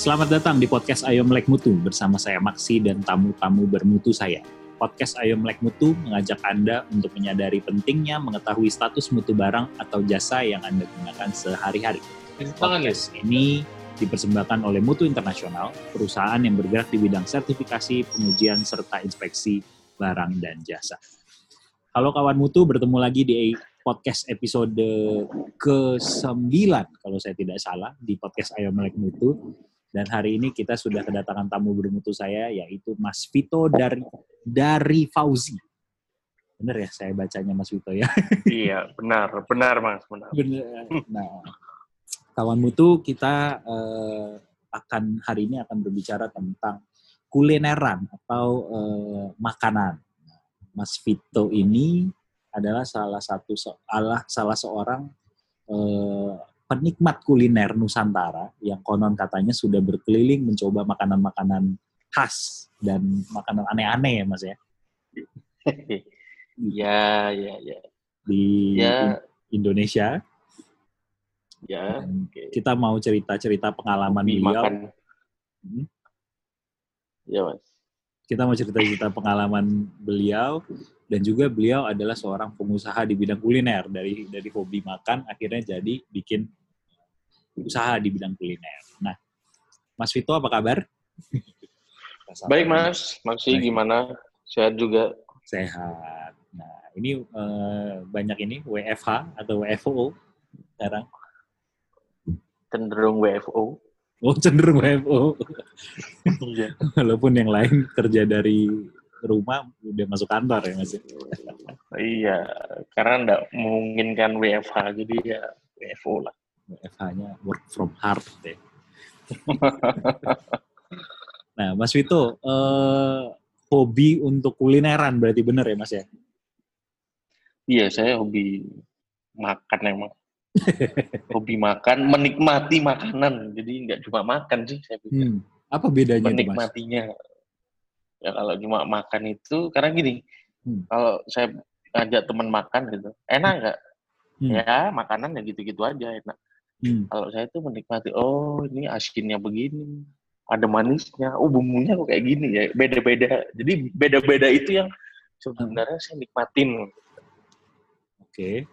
Selamat datang di podcast Ayo Melek Mutu bersama saya Maksi dan tamu-tamu bermutu saya. Podcast Ayo Melek Mutu mengajak Anda untuk menyadari pentingnya mengetahui status mutu barang atau jasa yang Anda gunakan sehari-hari. Podcast ini dipersembahkan oleh Mutu Internasional, perusahaan yang bergerak di bidang sertifikasi, pengujian, serta inspeksi barang dan jasa. Halo kawan Mutu, bertemu lagi di podcast episode ke-9 kalau saya tidak salah di podcast Ayo Melek Mutu. Dan hari ini kita sudah kedatangan tamu bermutu saya yaitu Mas Vito dari dari Fauzi. Benar ya saya bacanya Mas Vito ya? iya, benar, benar Mas, benar. Benar. Nah, kawan mutu kita eh, akan hari ini akan berbicara tentang kulineran atau eh, makanan. Mas Vito ini adalah salah satu salah salah seorang eh, penikmat kuliner Nusantara yang konon katanya sudah berkeliling mencoba makanan-makanan khas dan makanan aneh-aneh ya Mas ya. Iya, iya, iya. Di Ya. Indonesia. Ya, Dan oke. Kita mau cerita-cerita pengalaman Hobi beliau. makan. Hmm. Ya, Mas. Kita mau cerita-cerita pengalaman beliau dan juga beliau adalah seorang pengusaha di bidang kuliner dari dari hobi makan akhirnya jadi bikin usaha di bidang kuliner. Nah, Mas Vito apa kabar? Baik, Mas. Maksih Baik. gimana? Sehat juga. Sehat. Nah, ini eh, banyak ini WFH atau WFO sekarang. Cenderung WFO. Oh, cenderung WFO. Iya. Walaupun yang lain kerja dari rumah udah masuk kantor ya Mas. Iya, karena enggak memungkinkan WFH, jadi ya WFO lah. WFH-nya work from hard deh. nah, Mas Vito, eh, hobi untuk kulineran berarti bener ya Mas ya? Iya, saya hobi makan emang. hobi makan, menikmati makanan. Jadi nggak cuma makan sih, saya pikir. Hmm. Apa bedanya itu Mas? menikmatinya. Ya kalau cuma makan itu karena gini, Hmm. kalau saya ngajak teman makan gitu, enak nggak? Hmm. Ya makanan ya gitu-gitu aja enak. Hmm. Kalau saya tuh menikmati, oh ini asinnya begini, ada manisnya, oh bumbunya kok kayak gini ya, beda-beda. Jadi beda-beda itu yang sebenarnya saya nikmatin. Oke.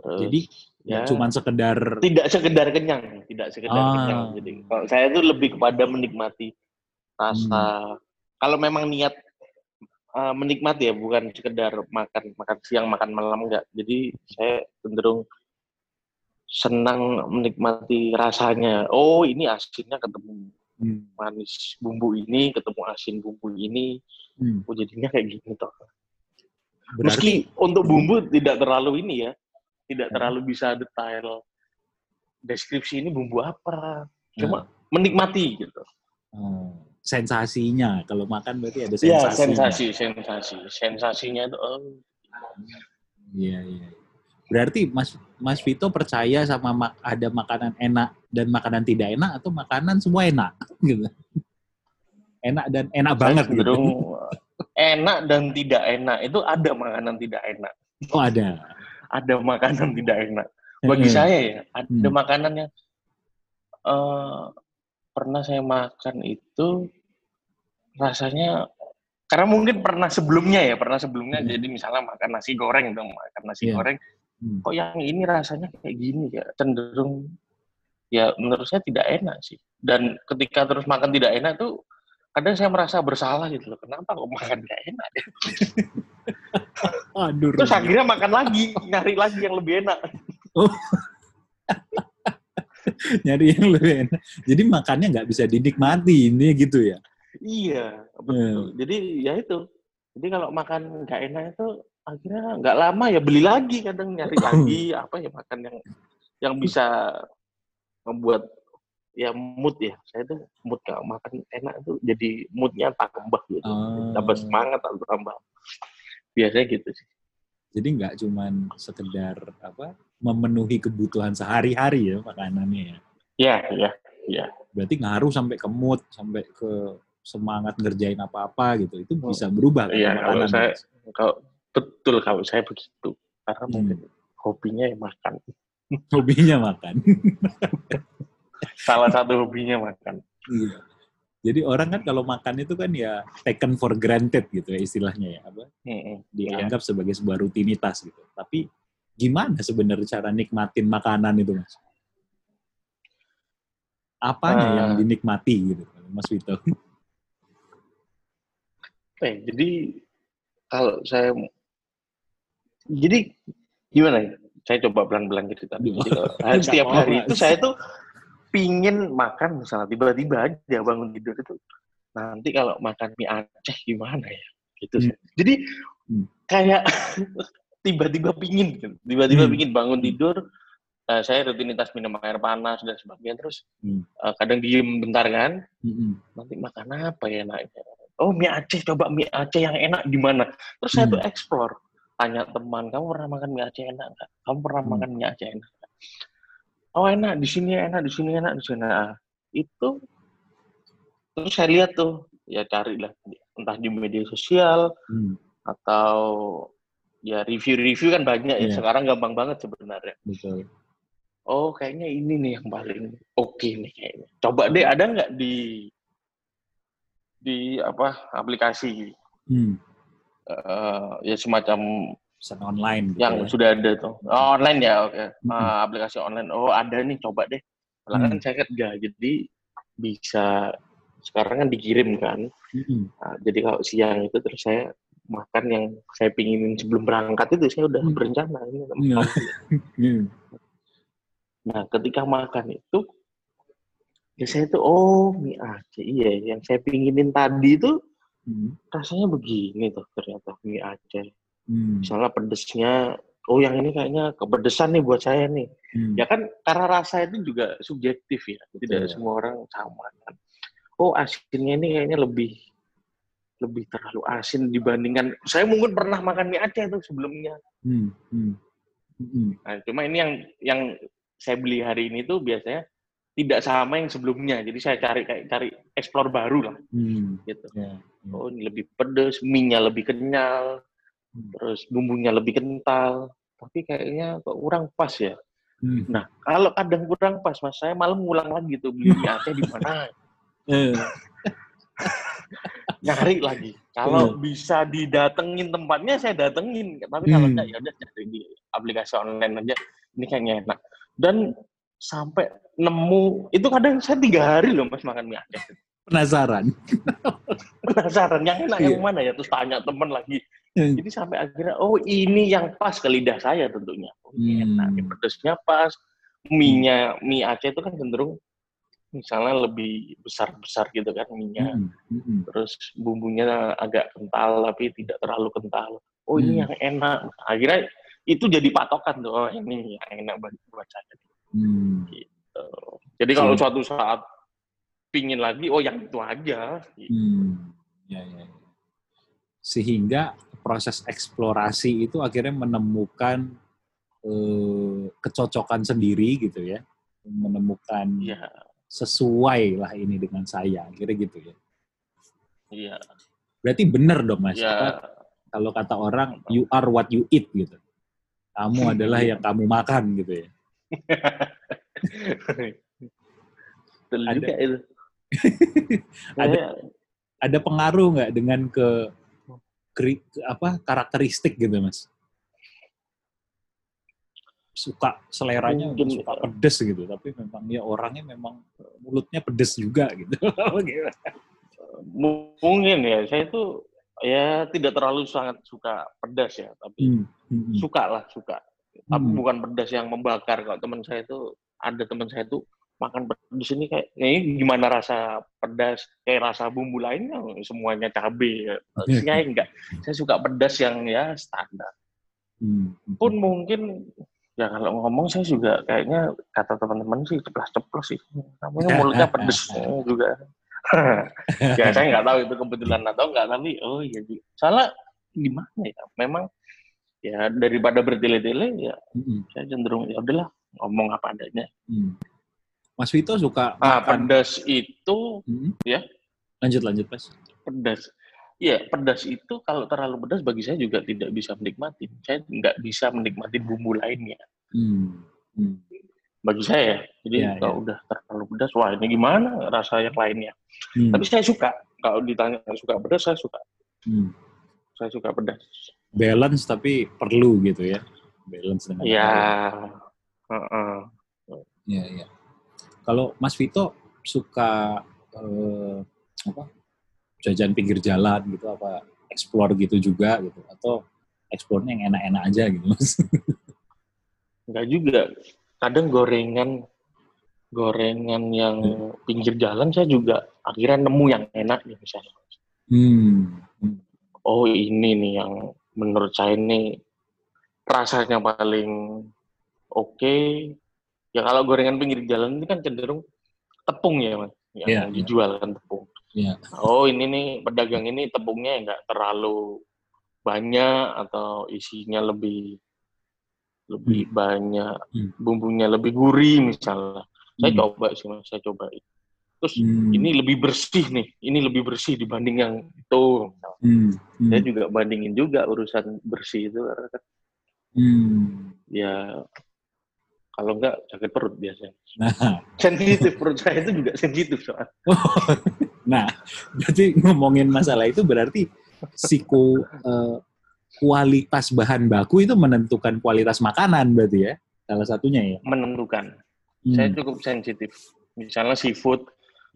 Terus, Jadi ya cuman sekedar tidak sekedar kenyang, tidak sekedar Ah. kenyang. Jadi kalau saya tuh lebih kepada menikmati rasa. Hmm. Kalau memang niat uh, menikmati ya, bukan sekedar makan makan siang, makan malam enggak. Jadi saya cenderung senang menikmati rasanya. Oh, ini asinnya ketemu Hmm. manis bumbu ini, ketemu asin bumbu ini. Hmm. Oh, jadinya kayak gini toh. Berarti Meski untuk bumbu tidak terlalu ini ya, tidak Hmm. terlalu bisa detail deskripsi ini bumbu apa. Cuma Hmm. menikmati gitu. oh, sensasinya kalau makan berarti ada Ya, sensasinya. sensasi, sensasi. Sensasinya itu oh, Iya, iya. Berarti Mas Mas Vito percaya sama mak- ada makanan enak dan makanan tidak enak atau makanan semua enak gitu. Enak dan enak saya banget gitu. enak dan tidak enak. Itu ada makanan tidak enak. Oh, ada. Ada makanan tidak enak. Bagi Heeh. saya ya, ada Hmm. makanan yang eh, pernah saya makan itu rasanya karena mungkin pernah sebelumnya ya, pernah sebelumnya Hmm. jadi misalnya makan nasi goreng dong, makan nasi Iya. goreng, Hmm. kok yang ini rasanya kayak gini ya, cenderung ya menurut saya tidak enak sih. Dan ketika terus makan tidak enak tuh kadang saya merasa bersalah gitu loh, kenapa kok makan gak enak ya? Aduh. Terus akhirnya makan lagi, nyari lagi yang lebih enak. nyari yang lebih enak. Jadi makannya nggak bisa dinikmati ini gitu ya. Iya, betul. Jadi ya itu. Jadi kalau makan nggak enak itu akhirnya nggak lama ya beli lagi kadang nyari lagi apa ya makan yang yang bisa membuat ya mood ya. Saya tuh mood kalau makan enak itu jadi moodnya tambah gitu. Tambah semangat atau tambah. Biasanya gitu sih. Jadi nggak cuman sekedar apa memenuhi kebutuhan sehari-hari ya makanannya ya. Ya, ya, ya. Berarti ngaruh sampai ke mood, sampai ke semangat ngerjain apa-apa gitu. Itu bisa berubah kan Iya, kalau saya-? Kalau betul kalau saya begitu. Karena Hmm. mungkin hobinya ya makan. hobinya makan. salah satu hobinya makan. Iya. Jadi orang kan kalau makan itu kan ya taken for granted gitu ya istilahnya ya apa? Dianggap sebagai sebuah rutinitas gitu. Tapi gimana sebenarnya cara nikmatin makanan itu mas? Apanya Eh. yang dinikmati gitu, Mas Vito? Eh, jadi kalau saya jadi gimana ya? Saya coba pelan-pelan. Jadi kalau Nggak setiap hari itu saya tuh pingin makan misalnya tiba-tiba aja bangun tidur itu nanti kalau makan mie Aceh gimana ya gitu Hmm. jadi Hmm. kayak tiba-tiba pingin gitu. tiba-tiba Hmm. pingin bangun tidur eh, saya rutinitas minum air panas dan sebagainya terus Hmm. eh, kadang diem bentar kan Mm-mm. nanti makan apa ya enaknya oh mie Aceh coba mie Aceh yang enak di mana terus saya Hmm. tuh explore tanya teman kamu pernah makan mie Aceh enak nggak kamu pernah Hmm. makan mie Aceh enak nggak oh enak di sini enak di sini enak di sini enak. itu terus saya lihat tuh ya cari lah entah di media sosial Hmm. atau ya review-review kan banyak ya Iya. sekarang gampang banget sebenarnya Betul. oh kayaknya ini nih yang paling oke nih kayaknya coba deh ada nggak di di apa aplikasi Hmm. Eh, ya semacam Pesan online gitu yang ya. sudah ada tuh oh, online ya oke Mm-mm. Eh, aplikasi online oh ada nih coba deh kan Hmm. saya kerja jadi bisa sekarang kan dikirim kan Mm-mm. Nah, jadi kalau siang itu terus saya makan yang saya pinginin sebelum berangkat itu saya udah Hmm. berencana ini. Hmm. Nah, ketika makan itu, ya saya tuh, oh mie Aceh, iya, yang saya pinginin tadi itu Hmm. rasanya begini tuh ternyata mie Aceh. Hmm. Misalnya pedesnya, oh yang ini kayaknya kepedesan nih buat saya nih. Hmm. Ya kan karena rasa itu juga subjektif ya, tidak Betul. semua orang sama kan. Oh asinnya ini kayaknya lebih lebih terlalu asin dibandingkan saya mungkin pernah makan mie Aceh tuh sebelumnya. Hmm. Hmm. Hmm. Nah, cuma ini yang yang saya beli hari ini tuh biasanya tidak sama yang sebelumnya. Jadi saya cari kayak cari explore baru lah Hmm. gitu. Ya. ya. Oh, ini lebih pedes, mie-nya lebih kenyal, Hmm. terus bumbunya lebih kental. Tapi kayaknya kok kurang pas ya. Hmm. Nah, kalau kadang kurang pas, Mas, saya malam ngulang lagi tuh beli mie Aceh di mana. Eh. Nyari lagi. Kalau bisa didatengin tempatnya, saya datengin. Tapi kalau Hmm. enggak, ya udah cari di aplikasi online aja. Ini kayaknya enak. Dan sampai nemu, itu kadang saya tiga hari loh mas makan mie Aceh. Penasaran. Penasaran, yang enak Iya. yang mana ya? Terus tanya temen lagi. Hmm. Jadi sampai akhirnya, oh ini yang pas ke lidah saya tentunya. Oh, ini Hmm. enak, ini pedesnya pas. Mie-nya, mie Aceh itu kan cenderung misalnya lebih besar-besar gitu kan mie-nya. Hmm. Hmm. Terus bumbunya agak kental tapi tidak terlalu kental. Oh Hmm. ini yang enak. Akhirnya itu jadi patokan tuh. Oh ini yang enak buat buat saya. Hmm. Gitu. Jadi kalau Hmm. suatu saat pingin lagi, oh yang itu aja. Hmm. Ya, ya, ya. Sehingga proses eksplorasi itu akhirnya menemukan eh, kecocokan sendiri gitu ya, menemukan Iya, sesuai lah ini dengan saya, kira gitu ya. iya, Berarti benar dong mas. Apa, kalau kata orang you are what you eat gitu. Kamu adalah yang kamu makan gitu ya. Betul Ada- juga itu. Ada- Ada pengaruh nggak dengan ke, ke apa karakteristik gitu mas? Suka seleranya Mungkin- suka pedes gitu, tapi memang ya orangnya memang mulutnya pedes juga gitu. Mungkin ya, saya itu ya tidak terlalu sangat suka pedas ya, tapi Hmm, hmm, hmm. suka lah suka. Tapi Hmm. bukan pedas yang membakar. Kalau teman saya itu ada teman saya itu makan pedas ini kayak ini gimana rasa pedas kayak rasa bumbu lainnya semuanya cabai. Saya enggak. Saya suka pedas yang ya standar. Hmm. Pun mungkin ya kalau ngomong saya juga kayaknya kata teman-teman sih ceplos-ceplos sih. Namanya mulutnya pedes juga. ya saya nggak tahu itu kebetulan atau enggak tapi oh iya juga. Salah gimana ya? Memang ya daripada bertele-tele ya Hmm, saya cenderung ya udahlah ngomong apa adanya. hmm. Mas Vito suka Ah, makan pedas itu Hmm. ya. Lanjut lanjut mas. pedas. Iya, pedas itu kalau terlalu pedas bagi saya juga tidak bisa menikmati. Saya nggak bisa menikmati bumbu lainnya. Hmm. Hmm. bagi saya ya. Jadi Iya, kalau udah terlalu pedas, wah ini gimana rasa yang lainnya. Hmm. Tapi saya suka. Kalau ditanya suka pedas, saya suka. Hmm. Saya suka pedas. Balance tapi perlu gitu ya. Balance dengan Ya, perlu. heeh. Iya, iya. Kalau Mas Vito suka eh, apa? Jajan pinggir jalan gitu apa explore gitu juga gitu atau explore-nya yang enak-enak aja gitu Mas. Enggak juga. Kadang gorengan gorengan yang pinggir jalan saya juga akhirnya nemu yang enak ya misalnya. Hmm. Oh ini nih yang menurut saya ini rasanya paling oke. Ya kalau gorengan pinggir jalan ini kan cenderung tepung ya mas, yang Iya, iya. dijual kan tepung. Iya. Oh ini nih pedagang ini tepungnya nggak terlalu banyak atau isinya lebih lebih banyak Hmm. bumbunya lebih gurih misalnya. Saya Hmm. coba sih mas, saya coba. Terus Hmm. ini lebih bersih nih, ini lebih bersih dibanding yang itu. Hmm. Hmm. Saya juga bandingin juga urusan bersih itu karena kan Hmm. ya kalau enggak sakit perut biasanya. Nah, Sensitif perut saya itu juga sensitif soal. nah, berarti ngomongin masalah itu berarti siku eh, kualitas bahan baku itu menentukan kualitas makanan berarti ya salah satunya ya. menentukan. Hmm. Saya cukup sensitif. Misalnya seafood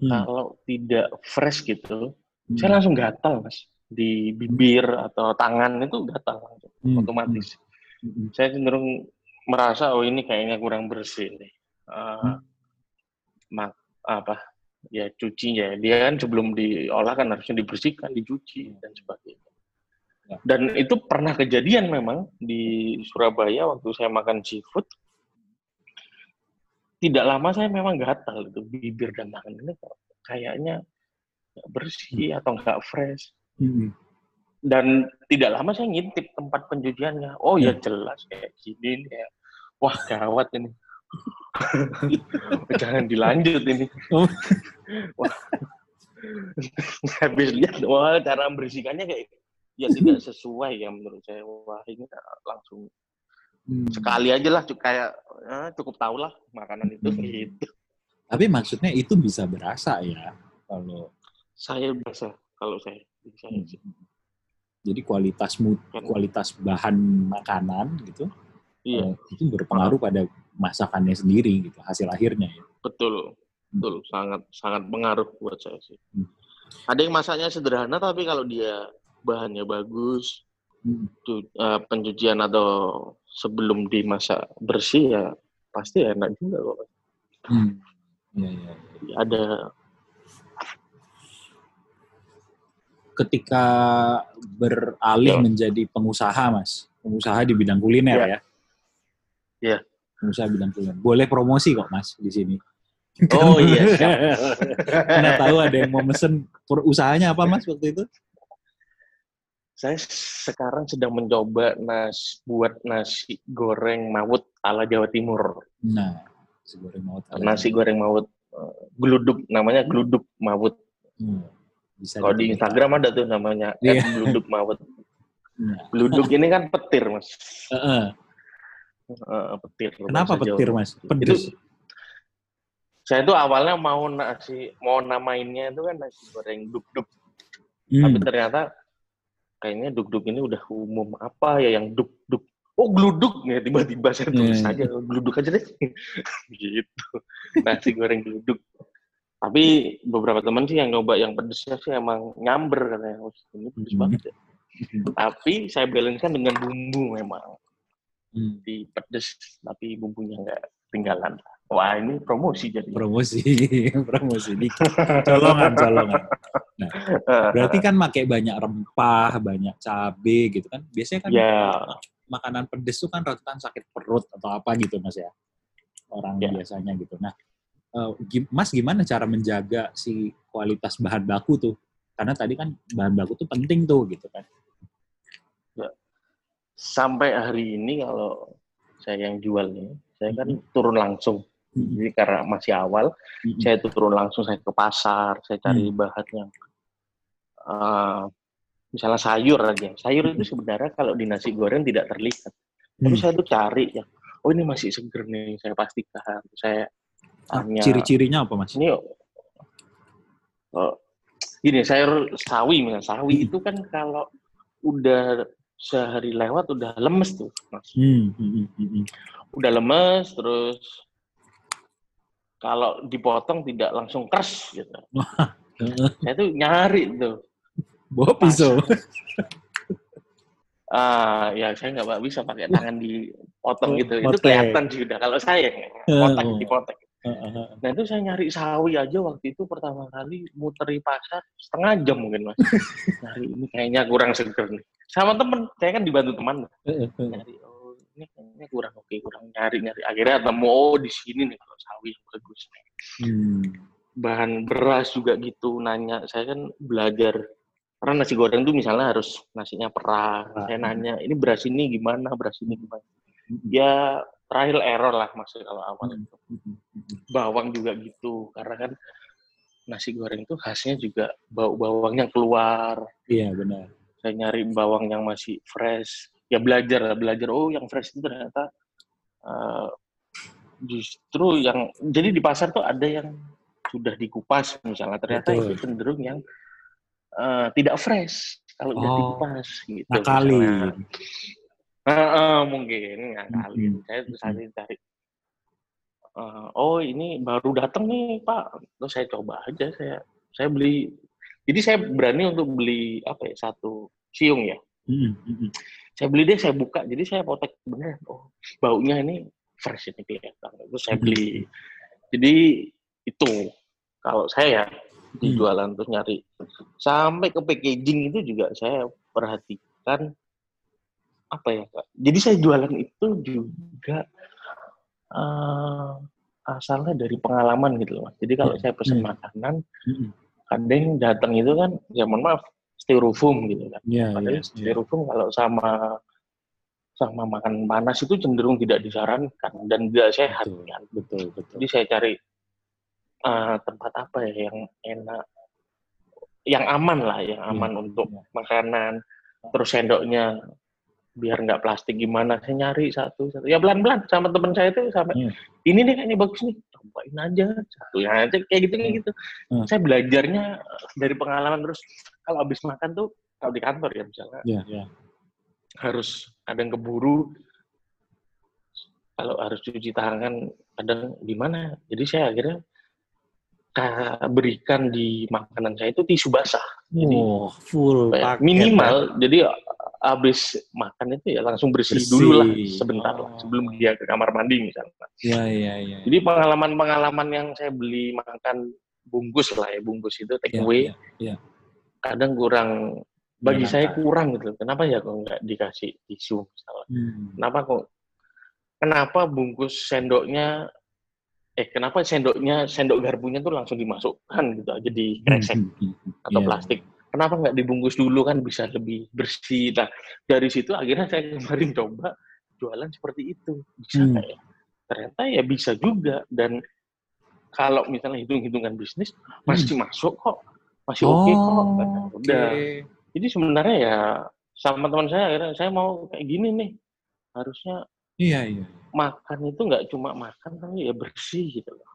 Hmm. kalau tidak fresh gitu, Hmm. saya langsung gatal mas di bibir atau tangan itu gatal langsung Hmm. otomatis. Hmm. Saya cenderung merasa oh ini kayaknya kurang bersih nih. Eh, Hmm. mak apa ya cuci ya dia kan sebelum diolah kan harusnya dibersihkan dicuci dan sebagainya Ya. dan itu pernah kejadian memang di Surabaya waktu saya makan seafood tidak lama saya memang gatal itu bibir dan tangan ini kok kayaknya nggak bersih atau nggak fresh. Hmm. dan tidak lama saya ngintip tempat pencuciannya. Oh ya Ya. jelas kayak gini ya. Wah gawat ini. Jangan dilanjut ini. Wah. Habis lihat wah cara membersihkannya kayak ya tidak sesuai ya menurut saya. Wah ini langsung Hmm. sekali aja lah cu- kayak eh, cukup tahu lah makanan itu Hmm. gitu Tapi maksudnya itu bisa berasa ya kalau saya biasa kalau saya saya sih. jadi kualitas mu- kualitas bahan makanan gitu iya eh, itu berpengaruh pada masakannya sendiri gitu hasil akhirnya ya. betul betul sangat sangat pengaruh buat saya sih Hmm. ada yang masaknya sederhana tapi kalau dia bahannya bagus Eh, pencucian atau sebelum dimasak bersih ya pasti enak juga kok Hmm. Iya, iya. ada Ketika beralih Ya. menjadi pengusaha, Mas, pengusaha di bidang kuliner Ya. ya. Ya. Pengusaha bidang kuliner. Boleh promosi kok, Mas, di sini. oh iya siap. Karena tahu ada yang mau mesen usahanya apa, Mas, waktu itu? Saya sekarang sedang mencoba nas buat nasi goreng mawut ala Jawa Timur Nah, nasi goreng maut. ala nasi Jawa. goreng mawut eh, geluduk namanya geluduk mawut Hmm. Bisa kalau di. Instagram ada tuh namanya Iya. geluduk mawut Nah, geluduk ini kan petir mas heeh. Eh, petir Kenapa Jawa. petir, Mas? Pedes. saya tuh awalnya mau nasi mau namainnya itu kan nasi goreng duk duk Hmm. tapi ternyata kayaknya duk duk ini udah umum apa ya yang duk duk oh geluduk ya tiba-tiba saya tulis Hmm. aja geluduk aja deh. Gitu. Nasi goreng geluduk. Tapi beberapa teman sih yang nyoba yang pedesnya sih emang nyamber katanya. Oh, ini pedes Hmm. banget ya. Tapi saya balancekan dengan bumbu memang. Hmm. di pedes tapi bumbunya nggak ketinggalan wah ini promosi jadi Promosi, promosi dikit. Colongan, colongan. Nah, berarti kan pakai banyak rempah, banyak cabe gitu kan. Biasanya kan ya makanan pedes tuh kan rentan sakit perut atau apa gitu Mas ya. Orang Ya. biasanya gitu. Nah, eh, Mas gimana cara menjaga si kualitas bahan baku tuh? Karena tadi kan bahan baku tuh penting tuh gitu kan. sampai hari ini kalau saya yang jual nih, saya kan Mhm. turun langsung. Jadi karena masih awal, Mm-mm. saya tuh turun langsung saya ke pasar, saya cari Hmm. bahan yang eh, misalnya sayur aja. Sayur itu sebenarnya kalau di nasi goreng tidak terlihat. Tapi Hmm. saya tuh cari yang oh ini masih seger nih saya pastikan saya tanya ciri-cirinya apa mas ini oh, gini sayur sawi misalnya sawi hmm. itu kan kalau udah sehari lewat udah lemes tuh mas hmm, hmm, hmm, hmm. hmm. udah lemes terus kalau dipotong tidak langsung keras gitu. Saya tuh nyari tuh. Bawa pisau. Ah ya saya nggak bisa pakai tangan dipotong gitu. Itu kelihatan sih udah kalau saya potek dipotong Nah itu saya nyari sawi aja waktu itu pertama kali muteri pasar setengah jam mungkin mas. nyari ini kayaknya kurang seger nih. Sama temen, saya kan dibantu teman. nyari oh ini kayaknya kurang oke, kurang nyari nyari. Akhirnya ketemu oh di sini nih kalau sawi bagus. Hmm. Bahan beras juga gitu nanya. Saya kan belajar karena nasi goreng tuh misalnya harus nasinya perah. Saya nanya ini beras ini gimana, beras ini gimana. Ya trial error lah maksudnya kalau awal hmm. itu. Bawang juga gitu, karena kan nasi goreng itu khasnya juga bau bawangnya keluar. Iya benar. Saya nyari bawang yang masih fresh. Ya belajar belajar. Oh yang fresh itu ternyata uh, justru yang jadi di pasar tuh ada yang sudah dikupas misalnya ternyata Betul. itu cenderung yang uh, tidak fresh kalau oh, udah dikupas gitu. Nakali. Uh, uh, mungkin ngakalin. Hmm. Saya terus cari cari. Uh, oh ini baru datang nih Pak. Terus saya coba aja saya saya beli. Jadi saya berani untuk beli apa ya satu siung ya. Hmm. Hmm. Saya beli deh saya buka. Jadi saya potek bener. Oh baunya ini fresh ini kelihatan. Terus saya beli. Jadi itu kalau saya ya di jualan terus nyari sampai ke packaging itu juga saya perhatikan apa ya kak? Jadi saya jualan itu juga uh, asalnya dari pengalaman gitu loh. Jadi kalau saya pesan hmm. makanan, hmm. kadang datang itu kan, ya mohon maaf, styrofoam gitu kan. Yeah, Padahal yeah, styrofoam yeah. kalau sama sama makan panas itu cenderung tidak disarankan dan tidak sehat betul, kan. Betul, betul. Jadi saya cari uh, tempat apa ya yang enak, yang aman lah, yang aman yeah, untuk yeah. makanan. Terus sendoknya biar nggak plastik gimana saya nyari satu satu ya pelan pelan sama teman saya itu sampai hmm. ini nih kayaknya bagus nih cobain aja satu yang aja kayak gitu kayak gitu hmm. saya belajarnya dari pengalaman terus kalau habis makan tuh kalau di kantor ya misalnya yeah, yeah. harus ada yang keburu kalau harus cuci tangan kadang gimana jadi saya akhirnya berikan di makanan saya itu tisu basah. Jadi oh, full ya, minimal. Ya. Jadi habis makan itu ya langsung bersih, bersih. dulu lah sebentar oh. lah sebelum dia ke kamar mandi misalnya. Iya iya iya. Jadi pengalaman-pengalaman yang saya beli makan bungkus lah ya bungkus itu take iya, away. Ya, ya, Kadang kurang bagi ya, saya kurang gitu. Kenapa ya kok nggak dikasih tisu misalnya? Hmm. Kenapa kok kenapa bungkus sendoknya eh kenapa sendoknya sendok garpunya tuh langsung dimasukkan gitu aja di kresek hmm, hmm, hmm. atau yeah. plastik kenapa nggak dibungkus dulu kan bisa lebih bersih. Nah, dari situ akhirnya saya kemarin coba jualan seperti itu. Bisa hmm. ya? Ternyata ya bisa juga. Dan kalau misalnya hitung-hitungan bisnis, masih hmm. masuk kok. Masih oke okay kok. Nah, okay. Udah. Jadi sebenarnya ya sama teman saya akhirnya saya mau kayak gini nih. Harusnya iya, iya. makan itu nggak cuma makan tapi ya bersih gitu loh.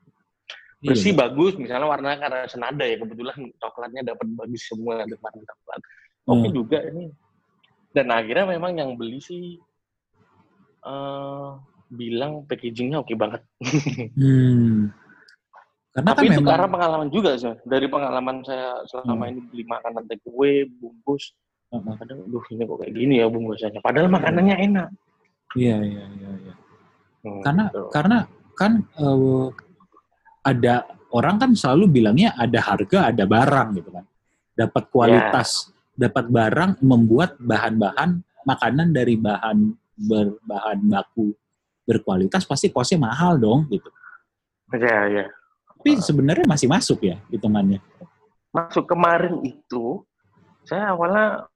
Iya, bersih iya. bagus misalnya warnanya karena senada ya kebetulan coklatnya dapat bagus semua ada warna coklat oke hmm. juga ini dan akhirnya memang yang beli sih uh, bilang packagingnya oke banget hmm. Karena Tapi kan itu memang... karena pengalaman juga sih. Dari pengalaman saya selama hmm. ini beli makanan take away, bungkus. Uh-huh. Kadang, duh ini kok kayak gini ya bungkusannya. Padahal makanannya enak. Iya, iya, iya. iya. Hmm, karena gitu. karena kan uh, ada orang kan selalu bilangnya ada harga, ada barang gitu kan. Dapat kualitas, yeah. dapat barang membuat bahan-bahan makanan dari bahan berbahan baku berkualitas pasti kosnya mahal dong gitu. Iya, yeah, iya. Yeah. Tapi sebenarnya masih masuk ya hitungannya. Masuk kemarin itu saya awalnya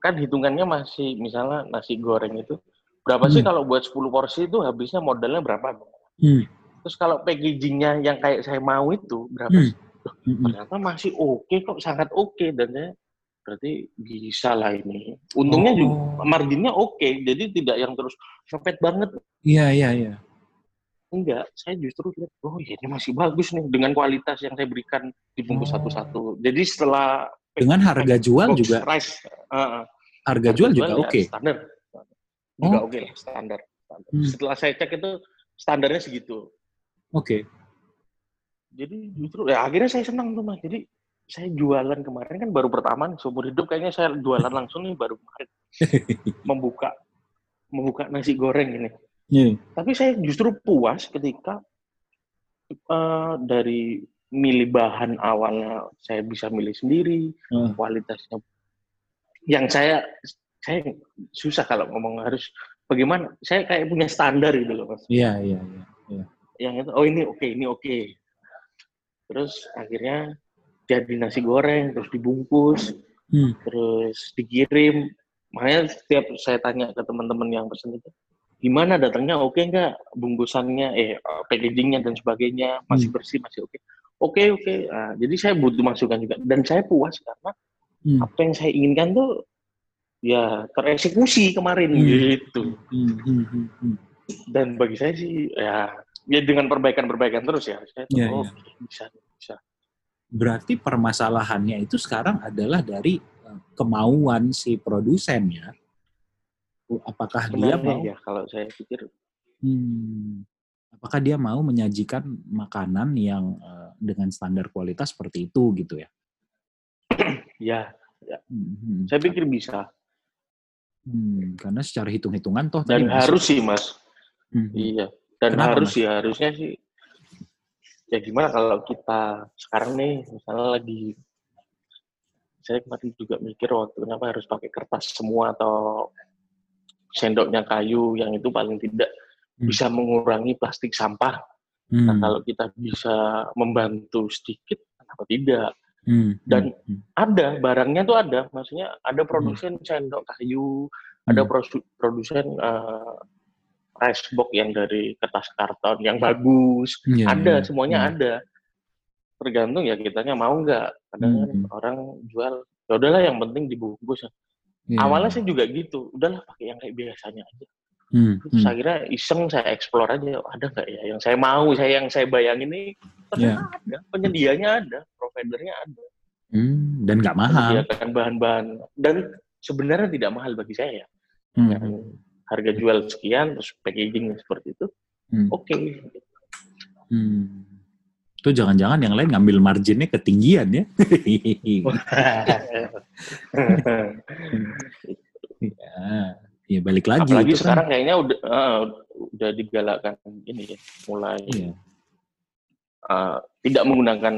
kan hitungannya masih misalnya nasi goreng itu berapa hmm. sih kalau buat 10 porsi itu habisnya modalnya berapa? Hmm. Terus kalau packagingnya yang kayak saya mau itu berapa hmm. sih? Hmm. Ternyata masih oke okay kok, sangat oke okay. dan saya berarti bisa lah ini. Untungnya Oh. juga marginnya oke, jadi tidak yang terus mepet banget. Iya, iya, iya. Enggak, saya justru lihat, oh iya ini masih bagus nih dengan kualitas yang saya berikan dibungkus Oh. satu-satu. Jadi setelah Dengan harga jual juga, rice, uh, uh, harga jual juga ya oke. standar. Juga Oh. oke lah, standar. Standar. Hmm. Setelah saya cek itu standarnya segitu. Oke. Jadi justru ya akhirnya saya senang tuh mas. Jadi saya jualan kemarin kan baru pertama nih, seumur hidup kayaknya saya jualan langsung nih baru kemarin membuka membuka nasi goreng ini. Iya. Tapi saya justru puas ketika eh, dari milih bahan awalnya saya bisa milih sendiri, Hmm. kualitasnya yang saya saya susah kalau ngomong harus bagaimana. Saya kayak punya standar gitu loh mas. Iya, iya, iya. yang itu oh ini oke ini oke terus akhirnya jadi nasi goreng terus dibungkus Hmm. terus dikirim makanya setiap saya tanya ke teman-teman yang pesen itu gimana datangnya oke nggak bungkusannya eh packagingnya dan sebagainya masih Hmm. bersih masih oke oke oke Nah, jadi saya butuh masukan juga dan saya puas karena Hmm. apa yang saya inginkan tuh ya tereksekusi kemarin Hmm. gitu Hmm, hmm, hmm, hmm. dan bagi saya sih ya ya dengan perbaikan-perbaikan terus ya saya tuh, Iya, oh, oke, bisa bisa Berarti permasalahannya itu sekarang adalah dari eh, kemauan si produsen ya. Apakah dia sebenarnya mau ya kalau saya pikir Hmm. Apakah dia mau menyajikan makanan yang eh, dengan standar kualitas seperti itu gitu ya? ya Hmm, saya pikir bisa hmm, karena secara hitung-hitungan toh dan harus sih mas Hmm, iya dan Kenapa, harus Mas? sih harusnya sih ya gimana kalau kita sekarang nih misalnya lagi saya kemarin juga mikir waktu kenapa harus pakai kertas semua atau sendoknya kayu yang itu paling tidak Hmm. bisa mengurangi plastik sampah hmm, Nah, kalau kita bisa membantu sedikit, kenapa tidak? hmm, dan- hmm, Ada, barangnya tuh ada. Maksudnya ada produsen sendok kayu, ada Hmm. produ- produsen eh, rice box yang dari kertas karton yang bagus. hmm, iya, ada, iya, semuanya iya. ada. Tergantung ya kitanya mau nggak. Kadang Hmm. orang jual, ya udahlah yang penting dibungkus. Iya, Awalnya saya juga gitu, udahlah pakai yang kayak biasanya aja. Hmm, Terus hmm, akhirnya iseng saya explore aja, oh, ada nggak ya yang saya mau, saya yang saya bayangin ini ternyata ada, penyedianya ada, providernya ada, hmm, dan nggak mahal. menyediakan bahan-bahan dan sebenarnya tidak mahal bagi saya. Hmm, Yang harga jual sekian, terus packaging seperti itu, hmm, oke. hmm. Itu jangan-jangan yang lain ngambil marginnya ketinggian ya? ya, ya balik lagi. Apalagi kan- sekarang kayaknya udah eh, udah digalakkan ini ya, mulai Iya, eh, tidak menggunakan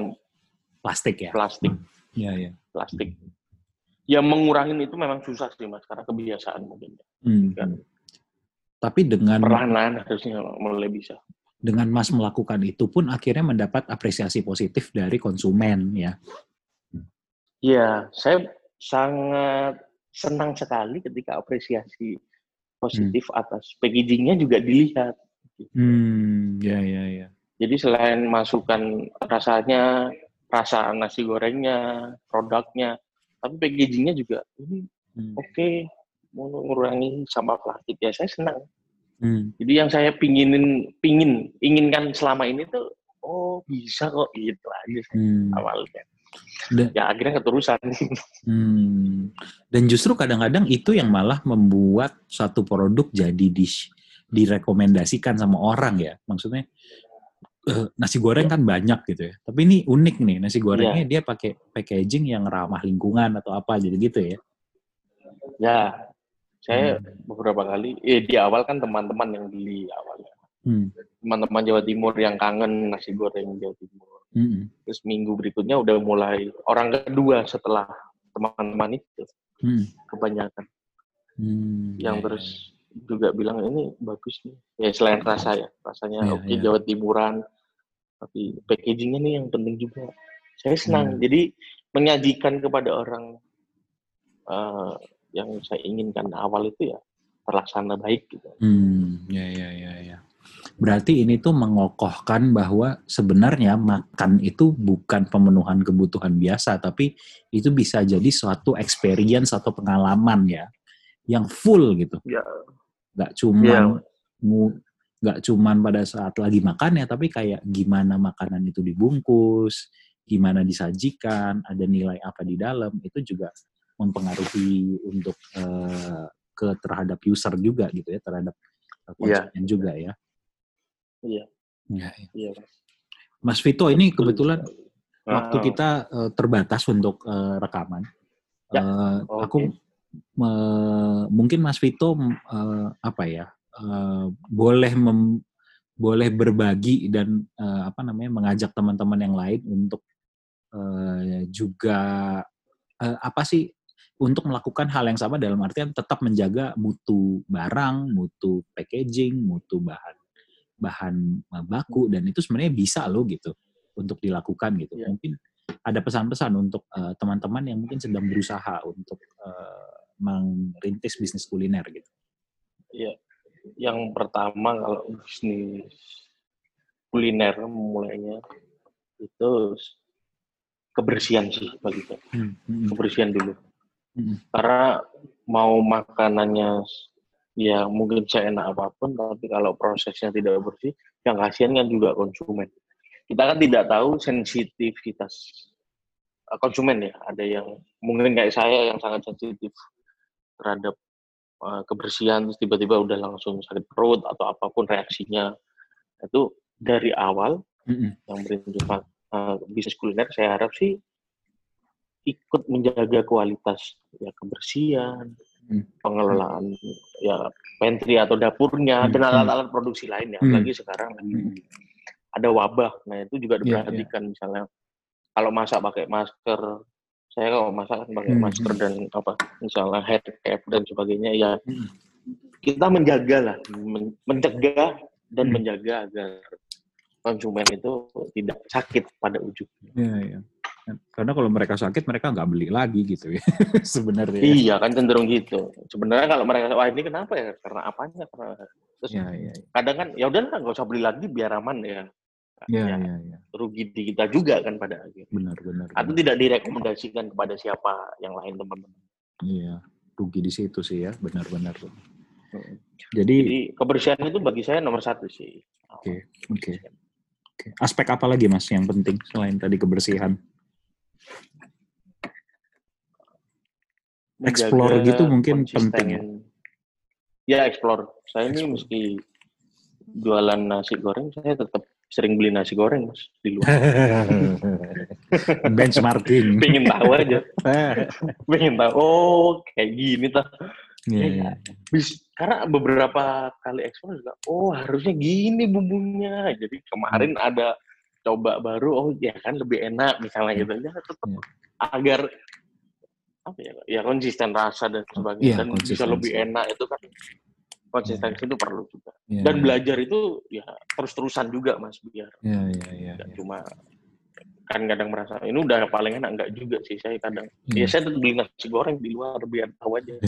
plastik ya. plastik, Iya, iya. plastik. Ya mengurangin itu memang susah sih mas, karena kebiasaan mungkin. Hmm. Kan. Tapi dengan Perlahan-lahan harusnya mulai bisa. Dengan Mas melakukan itu pun akhirnya mendapat apresiasi positif dari konsumen ya. Iya, saya sangat senang sekali ketika apresiasi positif atas packagingnya juga dilihat. Hmm, ya ya ya. Jadi selain masukan rasanya, rasa nasi gorengnya, produknya, tapi packagingnya juga ini Hmm. oke mau mengurangi sampah plastik ya saya senang. Hmm. Jadi yang saya pinginin, pingin, inginkan selama ini tuh, oh bisa kok gitu aja Hmm. awalnya. Dan, Ya akhirnya keterusan. hmm. Dan justru kadang-kadang itu yang malah membuat satu produk jadi di direkomendasikan sama orang ya. Maksudnya eh, nasi goreng kan banyak gitu ya. Tapi ini unik nih nasi gorengnya dia pakai packaging yang ramah lingkungan atau apa jadi gitu ya. ya, saya Hmm. beberapa kali, eh di awal kan teman-teman yang beli awalnya. Hmm. Teman-teman Jawa Timur yang kangen nasi goreng Jawa Timur. Hmm. Terus minggu berikutnya udah mulai orang kedua setelah teman-teman itu Hmm. kebanyakan Hmm. yang Ya, ya, terus juga bilang ini bagus nih. Ya selain rasa ya, rasanya Iya, oke iya. Jawa Timuran, tapi packagingnya nih yang penting juga. Saya senang. Hmm. Jadi menyajikan kepada orang eh, yang saya inginkan awal itu ya terlaksana baik gitu. Hmm, ya ya ya ya. Berarti ini tuh mengokohkan bahwa sebenarnya makan itu bukan pemenuhan kebutuhan biasa, tapi itu bisa jadi suatu experience atau pengalaman ya, yang full gitu. Ya. Gak cuman ya. gak cuman pada saat lagi makan ya, tapi kayak gimana makanan itu dibungkus, gimana disajikan, ada nilai apa di dalam, itu juga mempengaruhi untuk uh, ke terhadap user juga gitu ya, terhadap iya. konsumen yeah. juga ya. Iya. Ya, iya. Mas Vito ini kebetulan uh, waktu kita uh, terbatas untuk uh, rekaman. Ya. Uh, okay. Aku me, mungkin Mas Vito uh, apa ya uh, boleh mem, boleh berbagi dan uh, apa namanya mengajak teman-teman yang lain untuk uh, juga uh, apa sih untuk melakukan hal yang sama dalam artian tetap menjaga mutu barang, mutu packaging, mutu bahan bahan eh, baku dan itu sebenarnya bisa loh gitu untuk dilakukan gitu. Yeah. Mungkin ada pesan-pesan untuk uh, teman-teman yang mungkin sedang berusaha untuk uh, merintis bisnis kuliner gitu. Iya. Yang pertama kalau bisnis kuliner mulainya itu kebersihan sih bagi saya. Hmm, hmm. Kebersihan dulu. Hmm. Karena mau makanannya ya mungkin saya enak apa pun, tapi kalau prosesnya tidak bersih, yang kasihan kan juga konsumen. Kita kan tidak tahu sensitivitas eh, konsumen ya. Ada yang mungkin kayak saya yang sangat sensitif terhadap uh, kebersihan, terus tiba-tiba udah langsung sakit perut atau apa pun reaksinya. Itu dari awal mm-hmm. yang berintis uh, bisnis kuliner, saya harap sih ikut menjaga kualitas ya kebersihan, Hmm. pengelolaan ya pantry atau dapurnya hmm. dan alat-alat produksi lainnya. Hmm. Apalagi sekarang hmm. ada wabah. Nah, itu juga iya, diperhatikan yeah, yeah. misalnya kalau masak pakai masker, saya kalau masak kan pakai hmm. masker dan apa misalnya head cap dan sebagainya ya hmm. kita menjaga lah, mencegah dan hmm. menjaga agar konsumen itu tidak sakit pada ujungnya. Yeah, yeah. Karena kalau mereka sakit, mereka nggak beli lagi gitu ya, sebenarnya. Iya, kan cenderung gitu. Sebenarnya kalau mereka, wah ini kenapa ya? Karena apanya? Karena terus ya, ya, ya. kadang kan, ya udahlah nggak usah beli lagi biar aman ya. Iya, ya, ya, ya. Rugi di kita juga kan pada akhirnya. Benar, benar. Atau benar. tidak direkomendasikan kepada siapa yang lain teman-teman. Iya, rugi di situ sih ya, benar-benar. Hmm. Jadi, Jadi kebersihan itu bagi saya nomor satu sih. Oke, okay, oke. Okay. Okay. Aspek apa lagi mas yang penting selain tadi kebersihan? Explore gitu mungkin penting ya. Ya explore. Saya explore. ini meski jualan nasi goreng, saya tetap sering beli nasi goreng mas di luar. Benchmarking. Pengen tahu aja. Pengen tahu. Oh kayak gini tuh. Yeah, yeah. Bis, karena beberapa kali ekspor juga, oh harusnya gini bumbunya. Jadi kemarin hmm. ada coba baru, oh ya kan lebih enak misalnya gitu. Ya tetap yeah. agar apa ya ya konsisten rasa dan sebagainya. Yeah, dan bisa lebih enak itu kan. Konsistensi yeah. itu perlu juga. Yeah, dan yeah. belajar itu ya terus terusan juga mas biar yeah, yeah, yeah, yeah. cuma kan kadang merasa ini udah paling enak. Enggak juga sih saya kadang. Yeah. ya saya tetap beli nasi goreng di luar biar tahu aja.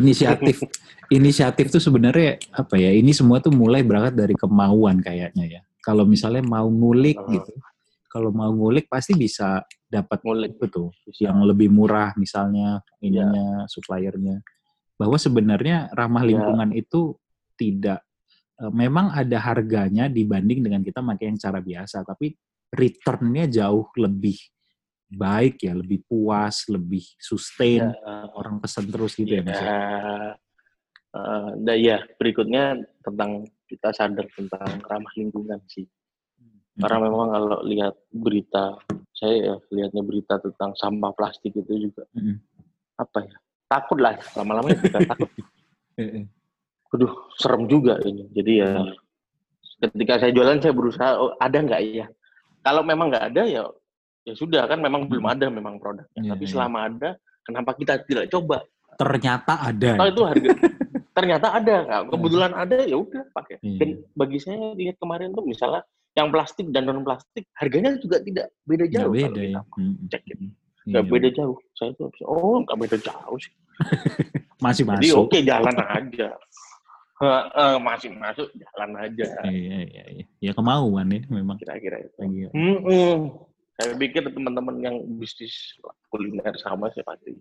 Inisiatif. Inisiatif tuh sebenarnya apa ya ini semua tuh mulai berangkat dari kemauan kayaknya ya. Kalau misalnya mau ngulik gitu kalau mau ngulik pasti bisa dapat ngulik betul yang lebih murah misalnya ininya yeah. suppliernya bahwa sebenarnya ramah ya. lingkungan yeah. itu tidak e, memang ada harganya dibanding dengan kita pakai yang cara biasa tapi returnnya jauh lebih baik ya lebih puas lebih sustain yeah. orang pesan terus gitu yeah. ya mas uh, ya berikutnya tentang kita sadar tentang ramah lingkungan sih karena hmm. memang kalau lihat berita saya ya lihatnya berita tentang sampah plastik itu juga mm. apa ya takut lah lama-lama juga takut Aduh, serem juga ini. Jadi ya ketika saya jualan saya berusaha oh, ada nggak ya? Kalau memang nggak ada ya ya sudah kan memang belum ada memang produknya. Yeah, Tapi yeah. selama ada, kenapa kita tidak coba? Ternyata ada. Oh, itu harga. ternyata ada. Kebetulan ada ya udah pakai. Yeah. Dan bagi saya lihat kemarin tuh misalnya yang plastik dan non plastik harganya juga tidak beda jauh beda, kalau ya. Hmm, cek gitu. Nggak iya, beda jauh. Saya tuh oh nggak beda jauh sih. Masih masuk. Jadi oke okay, jalan aja. uh, masih masuk jalan aja. Iya, iya, iya. Ya kemauan ya memang. Kira-kira itu. Iya. Hmm. Saya pikir teman-teman yang bisnis kuliner sama sih pasti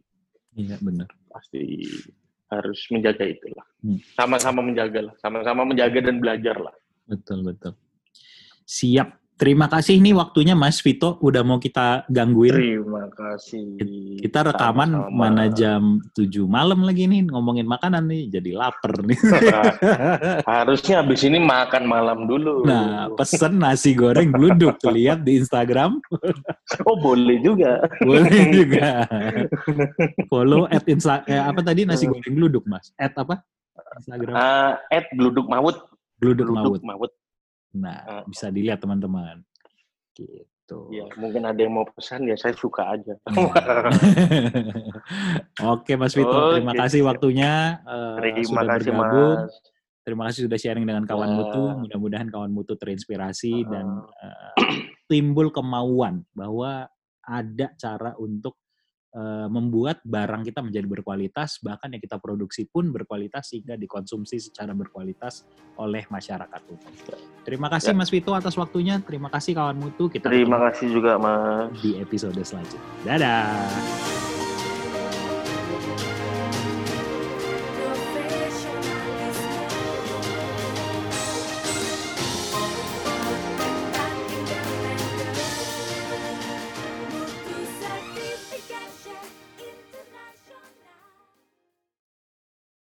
Iya, benar. pasti harus menjaga itulah. Hmm. Sama-sama menjaga lah, sama-sama menjaga dan belajar lah. Betul, betul. Siap. Terima kasih nih waktunya Mas Vito udah mau kita gangguin. Terima kasih. Kita rekaman Sama-sama. mana jam 7 malam lagi nih ngomongin makanan nih, jadi lapar nih. Harusnya habis ini makan malam dulu. Nah, pesen nasi goreng gluduk tuh lihat di Instagram. oh boleh juga. Boleh juga. Follow at Insta eh, apa tadi nasi goreng gluduk, Mas? At apa? Instagram Uh, at Gluduk Mawut. gluduk Gluduk maut. Mawut. Nah, Ah. bisa dilihat teman-teman. Gitu. Ya, mungkin ada yang mau pesan ya saya suka aja. Nah. Oke Mas Vito, terima Oke, kasih waktunya eh, Terima sudah kasih bergabung. Mas. Terima kasih sudah sharing dengan kawan Ya. mutu. Mudah-mudahan kawan mutu terinspirasi Ah. dan eh, timbul kemauan bahwa ada cara untuk membuat barang kita menjadi berkualitas, bahkan yang kita produksi pun berkualitas sehingga dikonsumsi secara berkualitas oleh masyarakat. Terima kasih Ya. Mas Vito atas waktunya. Terima kasih kawan mutu. Kita Terima kasih juga Mas. di episode selanjutnya. Dadah.